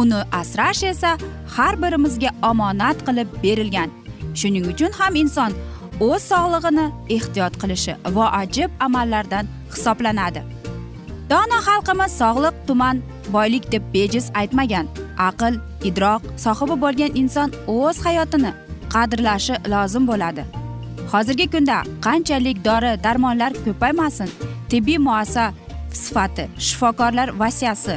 uni asrash esa har birimizga omonat qilib berilgan. Shuning uchun ham inson o'z sog'lig'ini ehtiyot qilishi voajib amallardan hisoblanadi. Dono xalqimiz sog'liq tuman boylik deb bejiz aytmagan. Aql idroq sohibi bo'lgan inson o'z hayotini qadrlashi lozim bo'ladi. Hozirgi kunda qanchalik dori darmonlar ko'paymasin tibbiy muassa sifati shifokorlar vasiyasi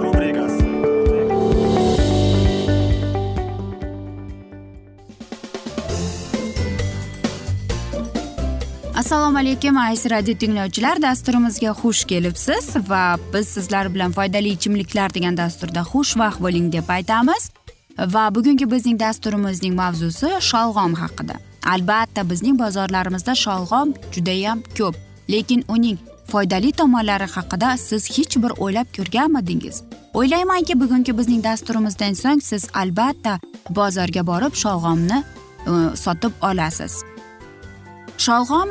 assalomu alaykum aziz radio tinglovchilar. Dasturimizga xush kelibsiz va biz sizlar bilan foydali ichimliklar degan dasturda xushvaqt bo'ling deb aytamiz. Va bugungi bizning dasturimizning mavzusi sholg'om haqida. Albatta bizning bozorlarimizda sholg'om judayam ko'p lekin uning foydali tomonlari haqida siz hech bir o'ylab ko'rganmidingiz? O'ylaymanki bugungi bizning dasturimizdan so'ng siz albatta bozorga borib sholg'omni e, sotib olasiz. Sholg'om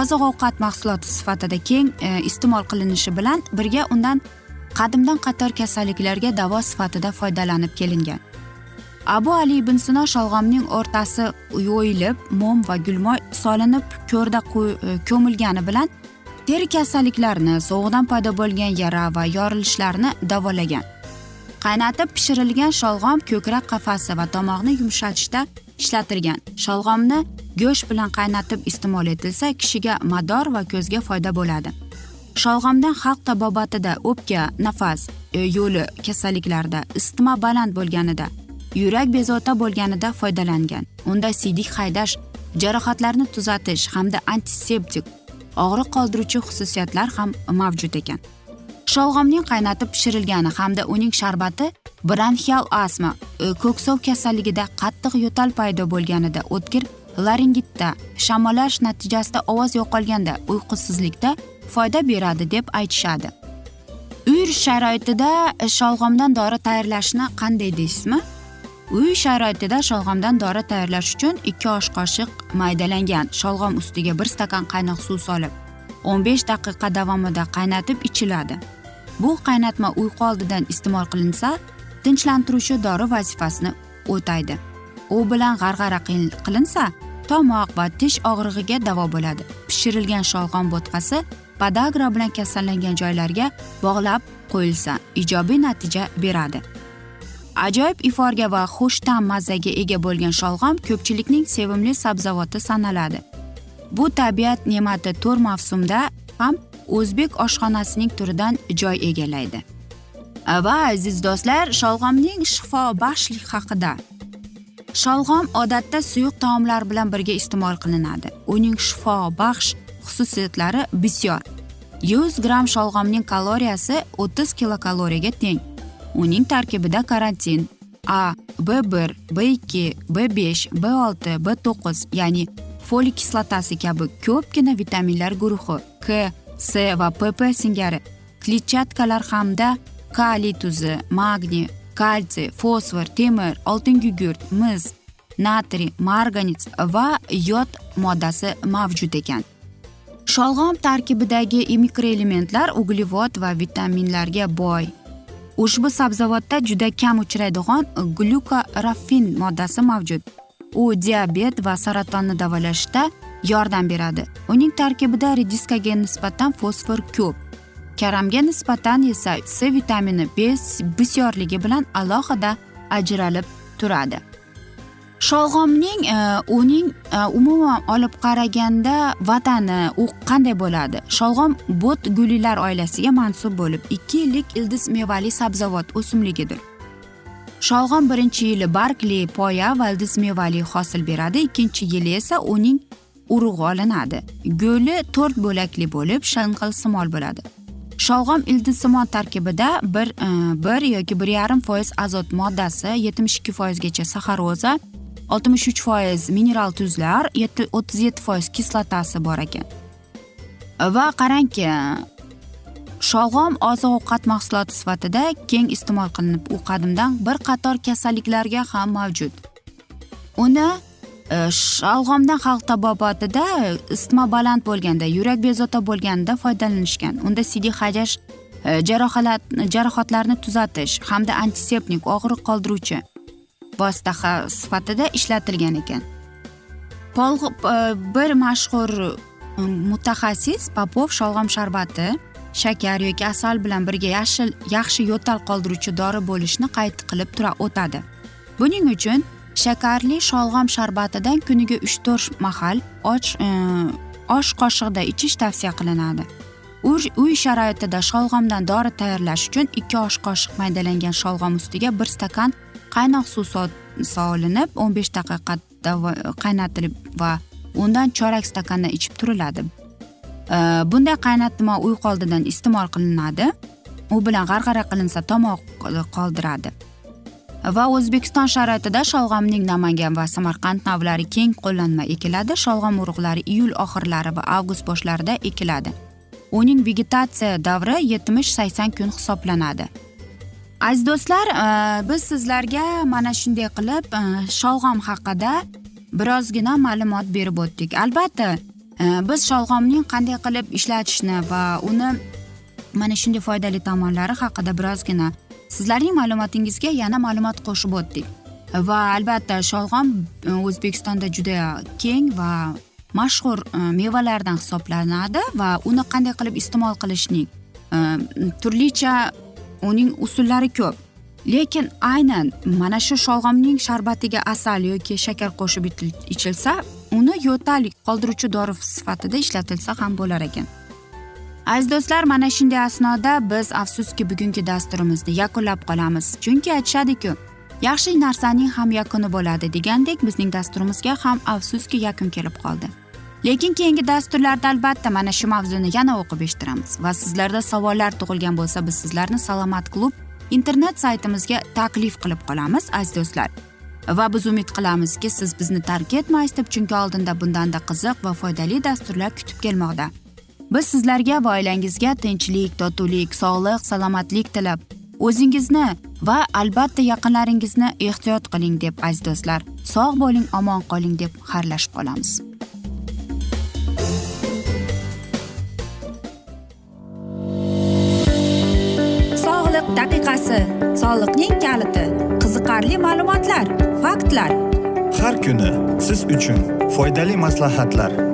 oziq ovqat mahsuloti sifatida keng e, iste'mol qilinishi bilan birga undan qadimdan qator kasalliklarga davo sifatida foydalanib kelingan. Abu ali ibn sino sholg'omning o'rtasi yoyilib mom va gulmoy solinib ko'rda e, ko'milgani bilan teri kasalliklarini sovuqdan paydo bo'lgan yara va yorilishlarni davolagan. Qaynatib pishirilgan sholg'om ko'krak qafasi va tomoqni yumshatishda ishlatilgan. Sholg'omni go'sht bilan qaynatib iste'mol etilsa kishiga mador va ko'zga foyda bo'ladi. Sholg'omdan xalq tabobatida o'pka nafas e, yo'li kasalliklarida isitma baland bo'lganida yurak bezovta bo'lganida foydalangan. Unda siydik haydash jarohatlarni tuzatish hamda antiseptik og'riq qoldiruvchi xususiyatlar ham mavjud ekan. Sholg'omning qaynatib pishirilgani hamda uning sharbati bronxial astma e, ko'ksov kasalligida qattiq yo'tal paydo bo'lganida o'tkir laringitda shamollash natijasida ovoz yo'qolganda uyqusizlikda foyda beradi deb aytishadi. Uy sharoitida sholg'omdan dori tayyorlashni qanday deysizmi? Uy sharoitida sholg'omdan dori tayyorlash uchun ikki osh qoshiq maydalangan sholg'om ustiga bir stakan qaynoq suv solib o'n besh daqiqa davomida qaynatib ichiladi. Bu qaynatma uyqu oldidan iste'mol qilinsa tinchlantiruvchi dori vazifasini o'taydi. U bilan g'arg'ara qilinsa tomoq va tish og'rig'iga davo bo'ladi. Pishirilgan sholg'om bo'tqasi podagra bilan kasallangan joylarga bog'lab qo'yilsa ijobiy natija beradi. Ajoyib iforga va xushtam mazzaga ega bo'lgan sholg'om ko'pchilikning sevimli sabzavoti sanaladi. Bu tabiat ne'mati to'rt mavsumda ham o'zbek oshxonasining turidan joy egallaydi. Va aziz do'stlar sholg'omning shifobaxshlik haqida. Sholg'om odatda suyuq taomlar bilan birga iste'mol qilinadi. Uning shifobaxsh xususiyatlari bisyor. Yuz gramm sholg'omning kaloriyasi o'ttiz kilokaloriyaga teng. Uning tarkibida karantin a b bir b ikki b besh b olti b to'qqiz ya'ni folik kislotasi kabi ko'pgina vitaminlar guruhi k s va pp singari. Kletchatkalar hamda kaliy tuzi magniy kalsiy fosfor temir oltin gugurt mis natriy marganец va yod moddasi mavjud ekan. Sholg'om tarkibidagi mikroelementlar uglevod va vitaminlarga boy. Ushbu sabzavotda juda kam uchraydigan glyukoraffin moddasi mavjud. U diabet va saratonni davolashda yordam beradi. Uning tarkibida rediskaga nisbatan fosfor ko'p. Karamga nisbatan esa c vitamini bisyorligi bilan alohida ajralib turadi. Sholg'omning e, uning e, umuman olib qaraganda vatani u qanday bo'ladi? Sholg'om bot gulilar oilasiga mansub bo'lib ikki yillik ildiz mevali sabzavot o'simligidir. Sholg'om birinchi yili bargli poya va ildiz mevali hosil beradi ikkinchi yili esa uning urug'i olinadi. Go'li to'rt bo'lakli bo'lib shanqilsimol bo'ladi. Sholg'om ildizsimon tarkibida bir e, bir yoki bir yarim foiz azot moddasi yetmish ikki foizgacha saxaroza oltmish uch foiz mineral tuzlar o'ttiz yetti foiz kislotasi bor ekan. Va qarangki sholg'om oziq ovqat mahsuloti sifatida keng iste'mol qilinib u qadimdan bir qator kasalliklarga ham mavjud. Uni shalg'omdan xalq tabobatida isitma baland bo'lganda yurak bezovta bo'lganda foydalanishgan. Unda sidik hajash e, jarohat jarohatlarni tuzatish hamda antiseptik og'riq qoldiruvchi vosita sifatida ishlatilgan ekan. Pol e, bir mashhur e, mutaxassis popov sholg'om sharbati shakar yoki asal bilan birga yashil yaxshi yo'tal qoldiruvchi dori bo'lishini qayd qilib tura o'tadi. Buning uchun shakarli sholg'om sharbatidan kuniga uch to'rt mahal och e, osh qoshiqda ichish tavsiya qilinadi. Uy sharoitida sholg'omdan dori tayyorlash uchun ikki osh qoshiq maydalangan sholg'om ustiga bir stakan qaynoq suv solinib o'n besh daqiqa qaynatilib va undan chorak stakandan ichib turiladi. E, bunday qaynatma uyqu oldidan iste'mol qilinadi. U bilan g'arg'ara qilinsa tomoq qoldiradi. Va o'zbekiston sharoitida sholg'omning namangan va samarqand navlari keng qo'llanma ekiladi. Sholg'om urug'lari iyul oxirlari va avgust boshlarida ekiladi. Uning vegetatsiya davri yetmish sakson kun hisoblanadi. Aziz do'stlar e, biz sizlarga mana shunday qilib e, sholg'om haqida birozgina ma'lumot berib o'tdik. Albatta e, biz sholg'omning qanday qilib ishlatishni va uni mana shunday foydali tomonlari haqida birozgina sizlarning ma'lumotingizga yana ma'lumot qo'shib o'tdik. Va albatta sholg'om e, o'zbekistonda juda keng va mashhur e, mevalardan hisoblanadi va uni qanday qilib iste'mol qilishning e, turlicha uning usullari ko'p. Lekin aynan mana shu sholg'omning sharbatiga asal yoki shakar qo'shib ichilsa uni yo'tal qoldiruvchi dori sifatida ishlatilsa ham bo'lar ekan. Aziz do'stlar mana shunday asnoda biz afsuski bugungi dasturimizni yakunlab qolamiz. Chunki aytishadiku yaxshi narsaning ham yakuni bo'ladi degandek bizning dasturimizga ham afsuski yakun kelib qoldi. Lekin keyingi dasturlarda albatta mana shu mavzuni yana o'qib eshittiramiz va sizlarda savollar tug'ilgan bo'lsa biz sizlarni salomat klub internet saytimizga taklif qilib qolamiz aziz do'stlar. Va biz umid qilamizki siz bizni tark etmaysiz deb chunki oldinda bundanda qiziq va foydali dasturlar kutib kelmoqda. Biz sizlarga va oilangizga tinchlik totuvlik sog'lik salomatlik tilab. O'zingizni va albatta yaqinlaringizni ehtiyot qiling deb aziz do'stlar. Sog' bo'ling omon qoling deb xayrlashib qolamiz. Sog'liq daqiqasi. Soliqning kaliti. Qiziqarli ma'lumotlar faktlar. Har kuni siz uchun foydali maslahatlar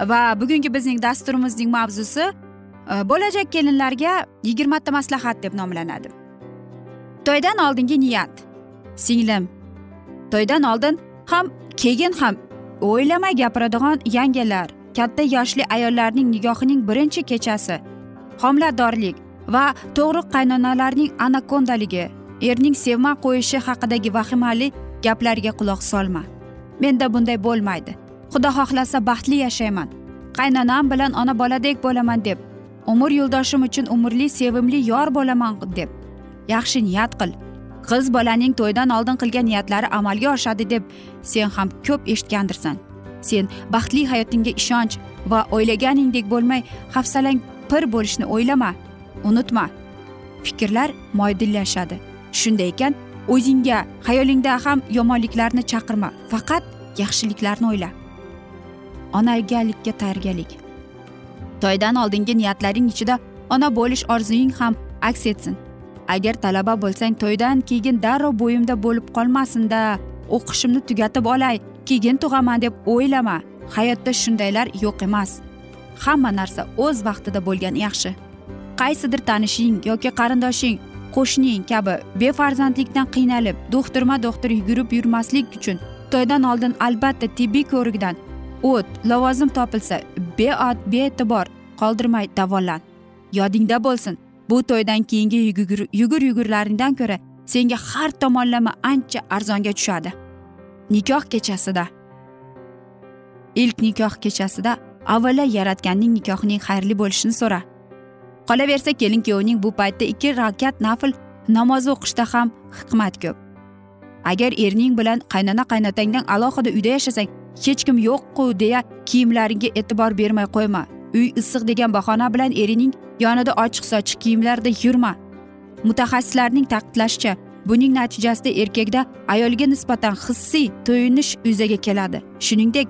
Va bugungi bizning dasturimizning mavzusi e, bo'lajak kelinlarga yigirmata maslahat deb nomlanadi. To'ydan oldingi niyat. Singlim to'ydan oldin ham keyin ham o'ylamay gapiradigan yangilar katta yoshli ayollarning nigohining birinchi kechasi homiladorlik va to'g'ri qaynonalarning anakondaligi erning sevma qo'yishi haqidagi vahimali gaplarga quloq solma. Menda bunday bo'lmaydi. Xudo xohlasa baxtli yashayman. Qaynonam bilan ona boladek bo'laman deb umr yo'ldoshim uchun umrli sevimli yor bo'laman deb. Yaxshi niyat qil. Qiz bolaning to'ydan oldin qilgan niyatlari amalga oshadi deb sen ham ko'p eshitgandirsan. Sen baxtli hayotingga ishonch va o'ylaganingdek bo'lmay hafsalang pir bo'lishni o'ylama unutma. Fikrlar moydillashadi. Shunday ekan o'zingga xayolingda ham yomonliklarni chaqirma. Faqat yaxshiliklarni o'yla. Onagalikka tayyorgarlik. To'ydan oldingi niyatlaring ichida ona bo'lish orzuying ham aks etsin. Agar talaba bo'lsang to'ydan keyin darrov bo'yimda bo'lib qolmasinda o'qishimni tugatib olay keyin tug'aman deb o'ylama. Hayotda shundaylar yo'q emas. Hamma narsa o'z vaqtida bo'lgan yaxshi. Qaysidir tanishing yoki qarindoshing qo'shning kabi befarzandlikdan qiynalib do'xtirma do'xtir yugurib yurmaslik uchun to'ydan oldin albatta tibbiy ko'rikdan o't lavozim topilsa beot bee'tibor qoldirmay davolan. Yodingda bo'lsin. Bu to'ydan keyingi yugur yugur yugurlaringdan ko'ra senga har tomonlama ancha arzonga tushadi. Nikoh kechasida. Ilk nikoh kechasida avvalo yaratganning nikohining xayrli bo'lishini so'ra. Qolaversa kelin kuyovning bu paytda ikki rakat nafl namozi o'qishda ham hikmat ko'p. Agar erning bilan qaynona qaynotangdan alohida uyda yashasang hech kim yo'qku deya kiyimlaringga e'tibor bermay qo'yma. Uy issiq degan bahona bilan erining yonida ochiq sochiq kiyimlarda yurma. Mutaxassislarning ta'kidlashicha buning natijasida erkakda ayolga nisbatan hissiy to'yinish yuzaga keladi. Shuningdek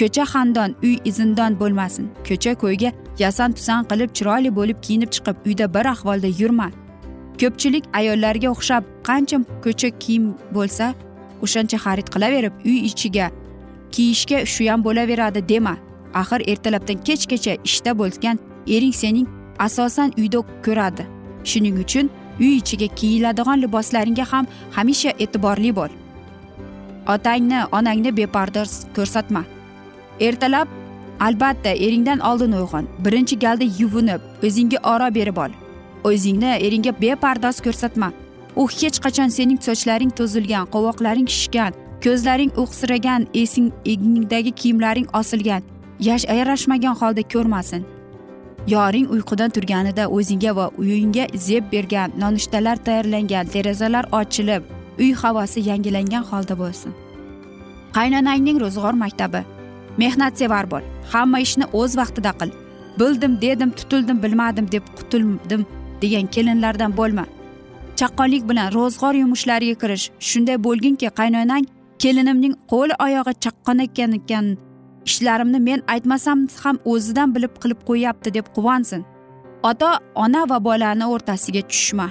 ko'cha xandon uy izindon bo'lmasin. Ko'cha ko'yga yasan tusan qilib chiroyli bo'lib kiyinib chiqib uyda bir ahvolda yurma. Ko'pchilik ayollarga o'xshab qancha ko'cha kiyim bo'lsa o'shancha xarid qilaverib uy ichiga kiyishga shu ham bo'laveradi dema. Axir ertalabdan kechgacha ishda bo'lgan ering sening asosan uyda ko'radi. Shuning uchun uy ichiga kiyiladigan liboslaringga ham hamisha e'tiborli bo'l. Otangni onangni bepardoz ko'rsatma. Ertalab albatta eringdan oldin uyg'on. Birinchi galda yuvinib o'zingga oro berib ol. O'zingni eringga bepardoz ko'rsatma. U hech qachon sening sochlaring to'zilgan qovoqlaring shishgan ko'zlaring o'qsiragan esing egningdagi kiyimlaring osilgan. Yash yarashmagan holda ko'rmasin. Yoring uyqudan turganida o'zingga va uyingga zeb bergan nonushtalar tayyorlangan derazalar ochilib uy havosi yangilangan holda bo'lsin. Qaynonangning ro'zg'or maktabi. Mehnatsevar bo'l hamma ishni o'z vaqtida qil. Bildim dedim tutildim bilmadim deb qutuldim degan kelinlardan bo'lma. Chaqqonlik bilan ro'zg'or yumushlariga kirish. Shunday bo'lginki qaynonang kelinimning qo'li oyog'i chaqqon ekan ekan ishlarimni men aytmasam ham o'zidan bilib qilib qo'yyapti deb quvonsin. Ota ona va bolani o'rtasiga tushma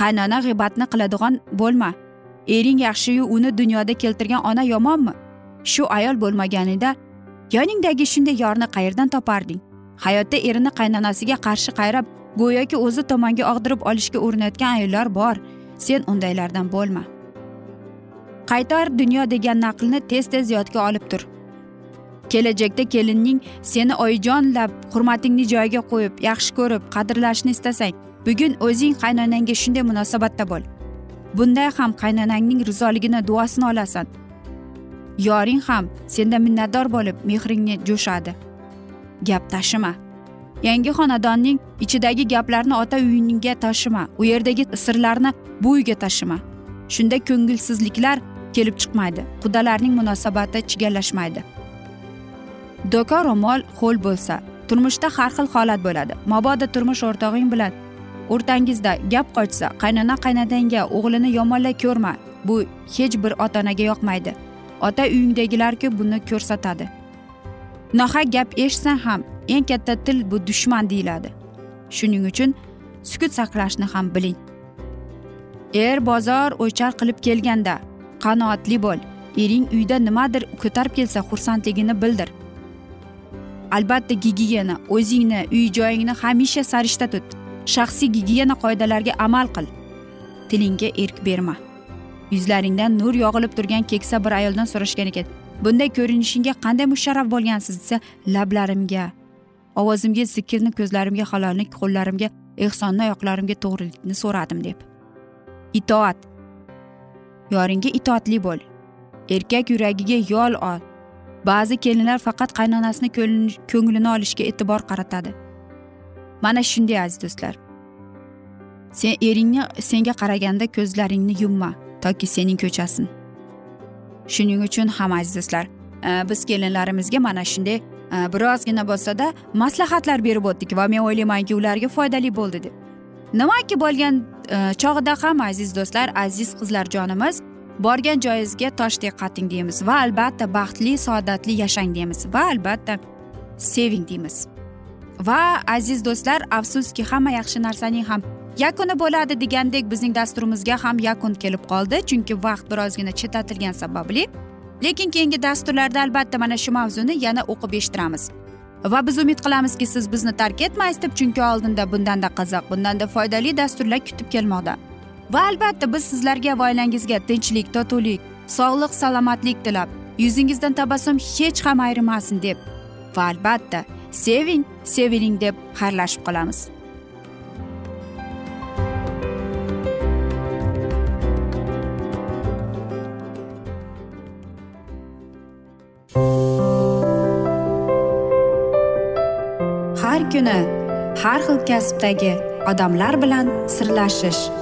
qaynona g'iybatni qiladigan bo'lma. Ering yaxshiyu uni dunyoda keltirgan ona yomonmi? Shu ayol bo'lmaganida yoningdagi shunday yorni qayerdan toparding? Hayotda erini qaynonasiga qarshi qayrab go'yoki o'zi tomonga og'dirib olishga urinayotgan ayollar bor. Sen undaylardan bo'lma. Qaytar dunyo degan naqlni tez tez yodga olib tur. Kelajakda kelinning seni oyijonlab hurmatingni joyiga qo'yib yaxshi ko'rib qadrlashni istasang bugun o'zing qaynonangga shunday munosabatda bo'l. Bunday ham qaynonangning rizoligini duosini olasan. Yoring ham sendan minnatdor bo'lib mehringni jo'shadi. Gap tashima. Yangi xonadonning ichidagi gaplarni ota uyingga tashima u yerdagi sirlarni bu uyga tashima. Shunda ko'ngilsizliklar kelib chiqmaydi. Qudalarning munosabati chigallashmaydi. Doka ro'mol ho'l bo'lsa turmushda har xil holat bo'ladi. Mabodo turmush o'rtog'ing bilan o'rtangizda gap qochsa qaynona qaynadanga o'g'lini yomonlay ko'rma. Bu hech bir ota onaga yoqmaydi. Ota uyingdagilarku buni ko'rsatadi. Nohaq gap eshitsang ham eng katta til bu dushman deyiladi. Shuning uchun sukut saqlashni ham biling. Er bozor o'char qilib kelganda qanoatli bo'l. Ering uyda nimadir ko'tarib kelsa xursandligini bildir. Albatta gigiyena o'zingni uy joyingni hamisha sarishta tut. Shaxsiy gigiyena qoidalariga amal qil. Tilingga erk berma. Yuzlaringdan nur yog'ilib turgan keksa bir ayoldan so'rashgan ekan bunday ko'rinishingga qanday musharraf bo'lgansiz desa lablarimga ovozimga zikrni ko'zlarimga halollik qo'llarimga ehsonni oyoqlarimga to'g'rilikni so'radim deb. Itoat. Yoringga itoatli bo'l. Erkak yuragiga yo'l ol. Ba'zi kelinlar faqat qaynonasini ko'nglini olishga e'tibor qaratadi. Mana shunday aziz do'stlar. Sen eringni senga qaraganda ko'zlaringni yumma toki sening ko'chasin. Shuning uchun ham aziz do'stlar e, biz kelinlarimizga mana shunday e, birozgina bo'lsada maslahatlar berib o'tdik va men o'ylaymanki ularga foydali bo'ldi deb. Nimaki bo'lgan e, chog'ida ham aziz do'stlar aziz qizlar jonimiz borgan joyingizga toshdek qating deymiz va albatta baxtli saodatli yashang deymiz va albatta seving deymiz. Va aziz do'stlar afsuski hamma yaxshi narsaning ham yakuni bo'ladi degandek bizning dasturimizga ham yakun kelib qoldi chunki vaqt birozgina chetlatilgani sababli. Lekin keyingi dasturlarda albatta mana shu mavzuni yana o'qib eshittiramiz. Va biz umid qilamizki siz bizni tark etmaysiz deb chunki oldinda bundanda qiziq bundanda foydali dasturlar kutib kelmoqda. Va albatta biz sizlarga va oilangizga tinchlik totuvlik sog'lik salomatlik tilab yuzingizdan tabassum hech ham ayrimasin deb. Va albatta seving seviling deb xayrlashib qolamiz. Har kuni har xil kasbdagi odamlar bilan sirlashish.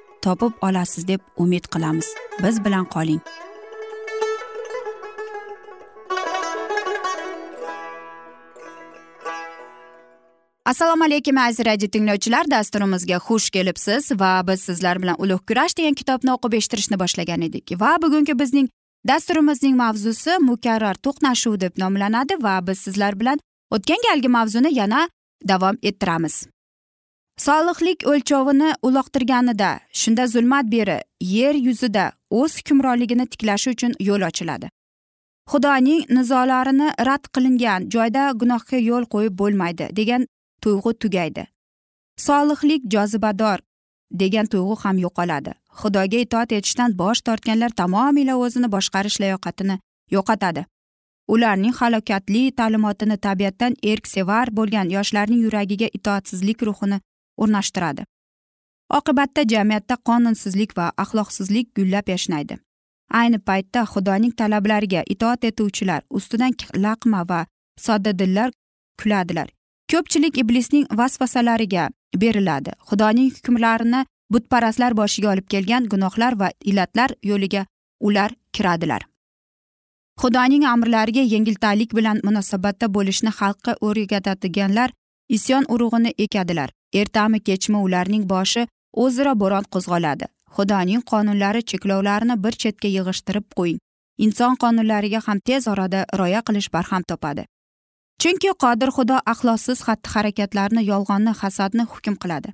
topib olasiz deb umid qilamiz. Biz bilan qoling. Assalomu alaykum aziz radio tinglovchilar. Dasturimizga xush kelibsiz va biz sizlar bilan ulug' kurash degan kitobni o'qib eshittirishni boshlagan edik. Va bugungi bizning dasturimizning mavzusi mukarrar to'qnashuv deb nomlanadi va biz sizlar bilan o'tgan galgi mavzuni yana davom ettiramiz. Solihlik o'lchovini uloqtirganida shunda zulmat beri yer yuzida o'z hukmronligini tiklashi uchun yo'l ochiladi. Xudoning nizolarini rad qilingan joyda gunohga yo'l qo'yib bo'lmaydi degan tuyg'u tugaydi. Solihlik jozibador degan tuyg'u ham yo'qoladi. Xudoga itoat etishdan bosh tortganlar tamomila o'zini boshqarish layoqatini yo'qotadi. Ularning halokatli ta'limotini tabiatdan erksevar bo'lgan yoshlarning yuragiga itoatsizlik ruhini o'rnashtiradi. Oqibatda jamiyatda qonunsizlik va axloqsizlik gullab yashnaydi. Ayni paytda xudoning talablariga itoat etuvchilar ustidan laqma va soddadillar kuladilar. Ko'pchilik iblisning vasvasalariga beriladi. Xudoning hukmlarini butparastlar boshiga olib kelgan gunohlar va illatlar yo'liga ular kiradilar. Xudoning amrlariga yengiltalik bilan munosabatda bo'lishni xalqqa o'rgatadiganlar isyon urug'ini ekadilar. Ertami kechmi ularning boshi o'zaro bo'ron qo'zg'oladi. Xudoning qonunlari cheklovlarini bir chetga yig'ishtirib qo'ying. Inson qonunlariga ham tez orada rioya qilish barham topadi. Chunki qodir xudo axloqsiz xatti harakatlarni yolg'onni hasadni hukm qiladi.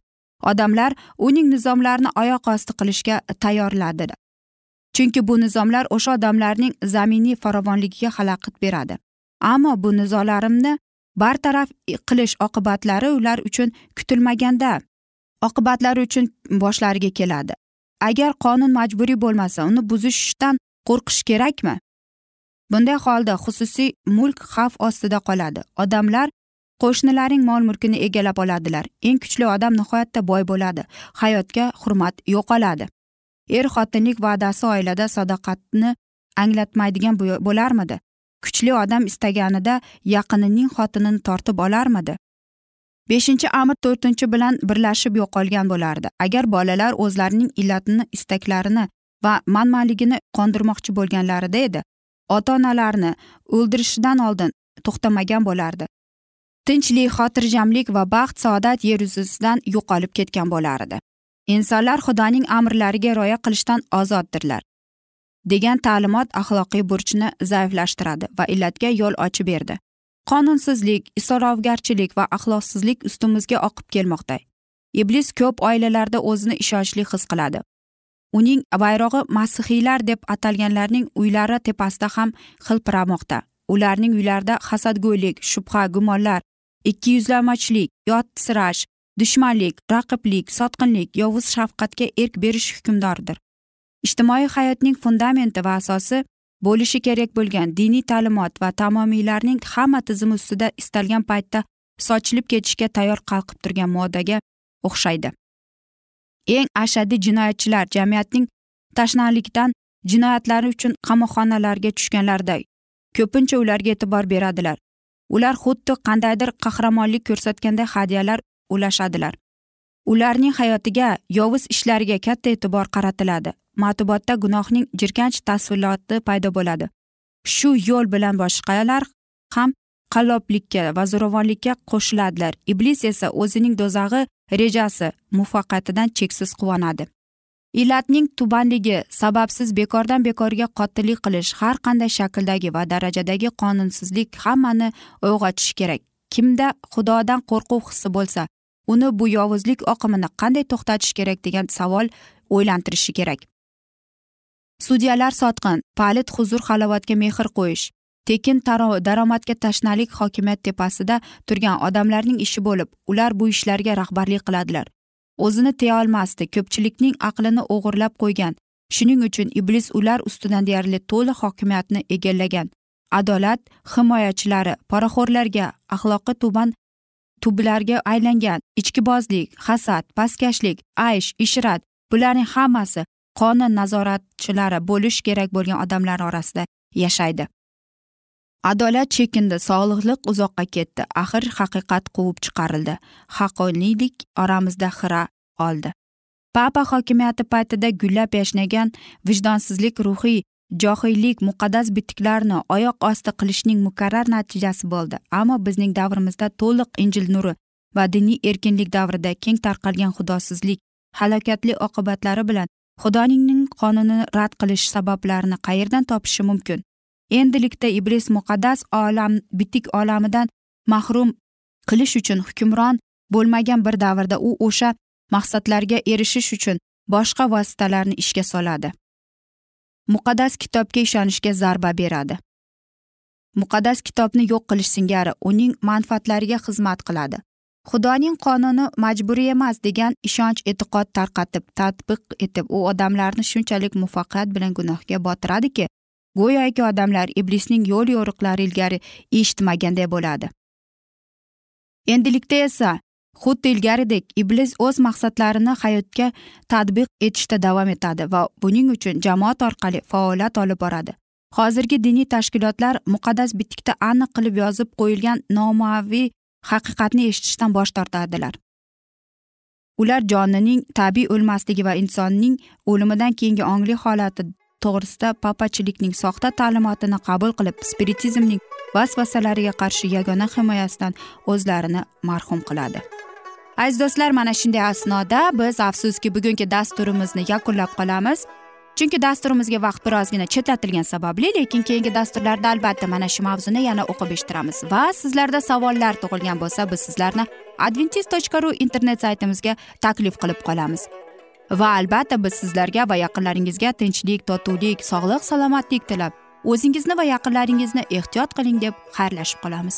Odamlar uning nizomlarini oyoq osti qilishga tayyorladi. Chunki bu nizomlar o'sha odamlarning zaminiy farovonligiga xalaqit beradi. Ammo bu nizolarimni bartaraf qilish oqibatlari ular uchun kutilmaganda oqibatlari uchun boshlariga keladi. Agar qonun majburiy bo'lmasa uni buzishdan qo'rqish kerakmi? Bunday holda xususiy mulk xavf ostida qoladi. Odamlar qo'shnilaring mol mulkini egallab oladilar. Eng kuchli odam nihoyatda boy bo'ladi. Hayotga hurmat yo'qoladi. Er xotinlik va'dasi oilada sadoqatni anglatmaydigan bo'larmidi? Kuchli odam istaganida yaqinining xotinini tortib olarmidi? Beshinchi amir to'rtinchi bilan birlashib yo'qolgan bo'lardi. Agar bolalar o'zlarining illatini istaklarini va manmanligini qondirmoqchi bo'lganlarida edi ota onalarni o'ldirishidan oldin to'xtamagan bo'lardi. Tinchlik xotirjamlik va baxt saodat yer yuzasidan yo'qolib ketgan bo'lardi. Insonlar xudoning amrlariga rioya qilishdan ozoddirlar. Degan ta'limot axloqiy burchni zaiflashtiradi va illatga yo'l ochib berdi. Qonunsizlik isrofgarchilik va axloqsizlik ustimizga oqib kelmoqda. Iblis ko'p oilalarda o'zini ishonchli his qiladi. Uning bayrog'i masihiylar deb atalganlarning uylari tepasida ham hilpiramoqda. Ularning uylarida hasadgo'ylik shubha gumonlar ikkiyuzlamachilik yotsirash dushmanlik raqiblik sotqinlik yovuz shafqatga erk berish hukmdordir ijtimoiy hayotning fundamenti va asosi bo'lishi kerak bo'lgan diniy ta'limot va tamomiylarning hamma tizimi ustida istalgan paytda sochilib ketishga tayyor qalqib turgan modaga o'xshaydi. Eng ashaddiy jinoyatchilar jamiyatning tashnalikdan jinoyatlari uchun qamoqxonalarga tushganlarda ko'pincha ularga e'tibor beradilar. Ular xuddi qandaydir qahramonlik ko'rsatganday hadyalar ulashadilar. Ularning hayotiga yovuz ishlariga katta e'tibor qaratiladi. Matbuotda gunohning jirkanch tasvirloti paydo bo'ladi. Shu yo'l bilan boshqalar ham qalloblikka va zo'ravonlikka qo'shiladilar. Iblis esa o'zining do'zag'i rejasi muvaffaqiyatidan cheksiz quvonadi. Illatning tubanligi sababsiz bekordan bekorga qotillik qilish har qanday shakldagi va darajadagi qonunsizlik hammani uyg'otishi kerak. Kimda xudodan qo'rquv hissi bo'lsa uni bu yovuzlik oqimini qanday to'xtatish kerak degan savol o'ylantirishi kerak. Sudyalar sotqin palit huzur halovatga mehr qo'yish tekin daromadga tashnalik hokimiyat tepasida turgan odamlarning ishi bo'lib ular bu ishlarga rahbarlik qiladilar. O'zini tiya olmasdi ko'pchilikning aqlini o'g'irlab qo'ygan shuning uchun iblis ular ustidan deyarli to'liq hokimiyatni egallagan. Adolat himoyachilari poraxo'rlarga axloqi tuban tublarga aylangan ichkibozlik hasad pastkashlik aysh ishrat bularning hammasi qonun nazoratchilari bo'lish kerak bo'lgan odamlar orasida yashaydi. Adolat chekindi sog'liqlik uzoqqa ketdi. Axir haqiqat quvib chiqarildi. Haqqoniylik oramizda xira oldi. Papa hokimiyati paytida gullab yashnagan vijdonsizlik ruhiy johillik muqaddas bitiklarni oyoq osti qilishning mukarrar natijasi bo'ldi. Ammo bizning davrimizda to'liq injil nuri va diniy erkinlik davrida keng tarqalgan xudosizlik halokatli oqibatlari bilan xudoning qonunini rad qilish sabablarini qayerdan topishi mumkin? Endilikda iblis muqaddas olam bitik olamidan mahrum qilish uchun hukmron bo'lmagan bir davrda u o'sha maqsadlarga erishish uchun boshqa vositalarni ishga soladi. Muqaddas kitobga ishonishga zarba beradi. Muqaddas kitobni yo'q qilish singari uning manfaatlariga xizmat qiladi. Xudoning qonuni majburiy emas degan ishonch e'tiqod tarqatib tadbiq etib u odamlarni shunchalik muvaffaqiyat bilan gunohga botiradiki go'yoki odamlar iblisning yo'l yo'riqlari ilgari eshitmaganday bo'ladi. Endilikda esa xuddi ilgarigidek iblis o'z maqsadlarini hayotga tadbiq etishda davom etadi va buning uchun jamoat orqali faoliyat olib boradi. Hozirgi diniy tashkilotlar muqaddas bitikda aniq qilib yozib qo'yilgan nomaviy haqiqatni eshitishdan bosh tortadilar ular jonining tabiiy o'lmasligi va insonning o'limidan keyingi ongli holati to'g'risida papachilikning soxta ta'limotini qabul qilib spiritizmning vasvasalariga qarshi yagona himoyasidan o'zlarini marhum qiladi. Aziz do'stlar mana shunday asnoda biz afsuski bugungi dasturimizni yakunlab qolamiz. Chunki dasturimizga vaqt birozgina chetlatilgani sababli lekin keyingi dasturlarda albatta mana shu mavzuni yana o'qib eshittiramiz. Va sizlarda savollar tug'ilgan bo'lsa biz sizlarni adventis tochka ru internet saytimizga taklif qilib qolamiz. Va albatta biz sizlarga va yaqinlaringizga tinchlik totuvlik sog'lik salomatlik tilab o'zingizni va yaqinlaringizni ehtiyot qiling deb xayrlashib qolamiz.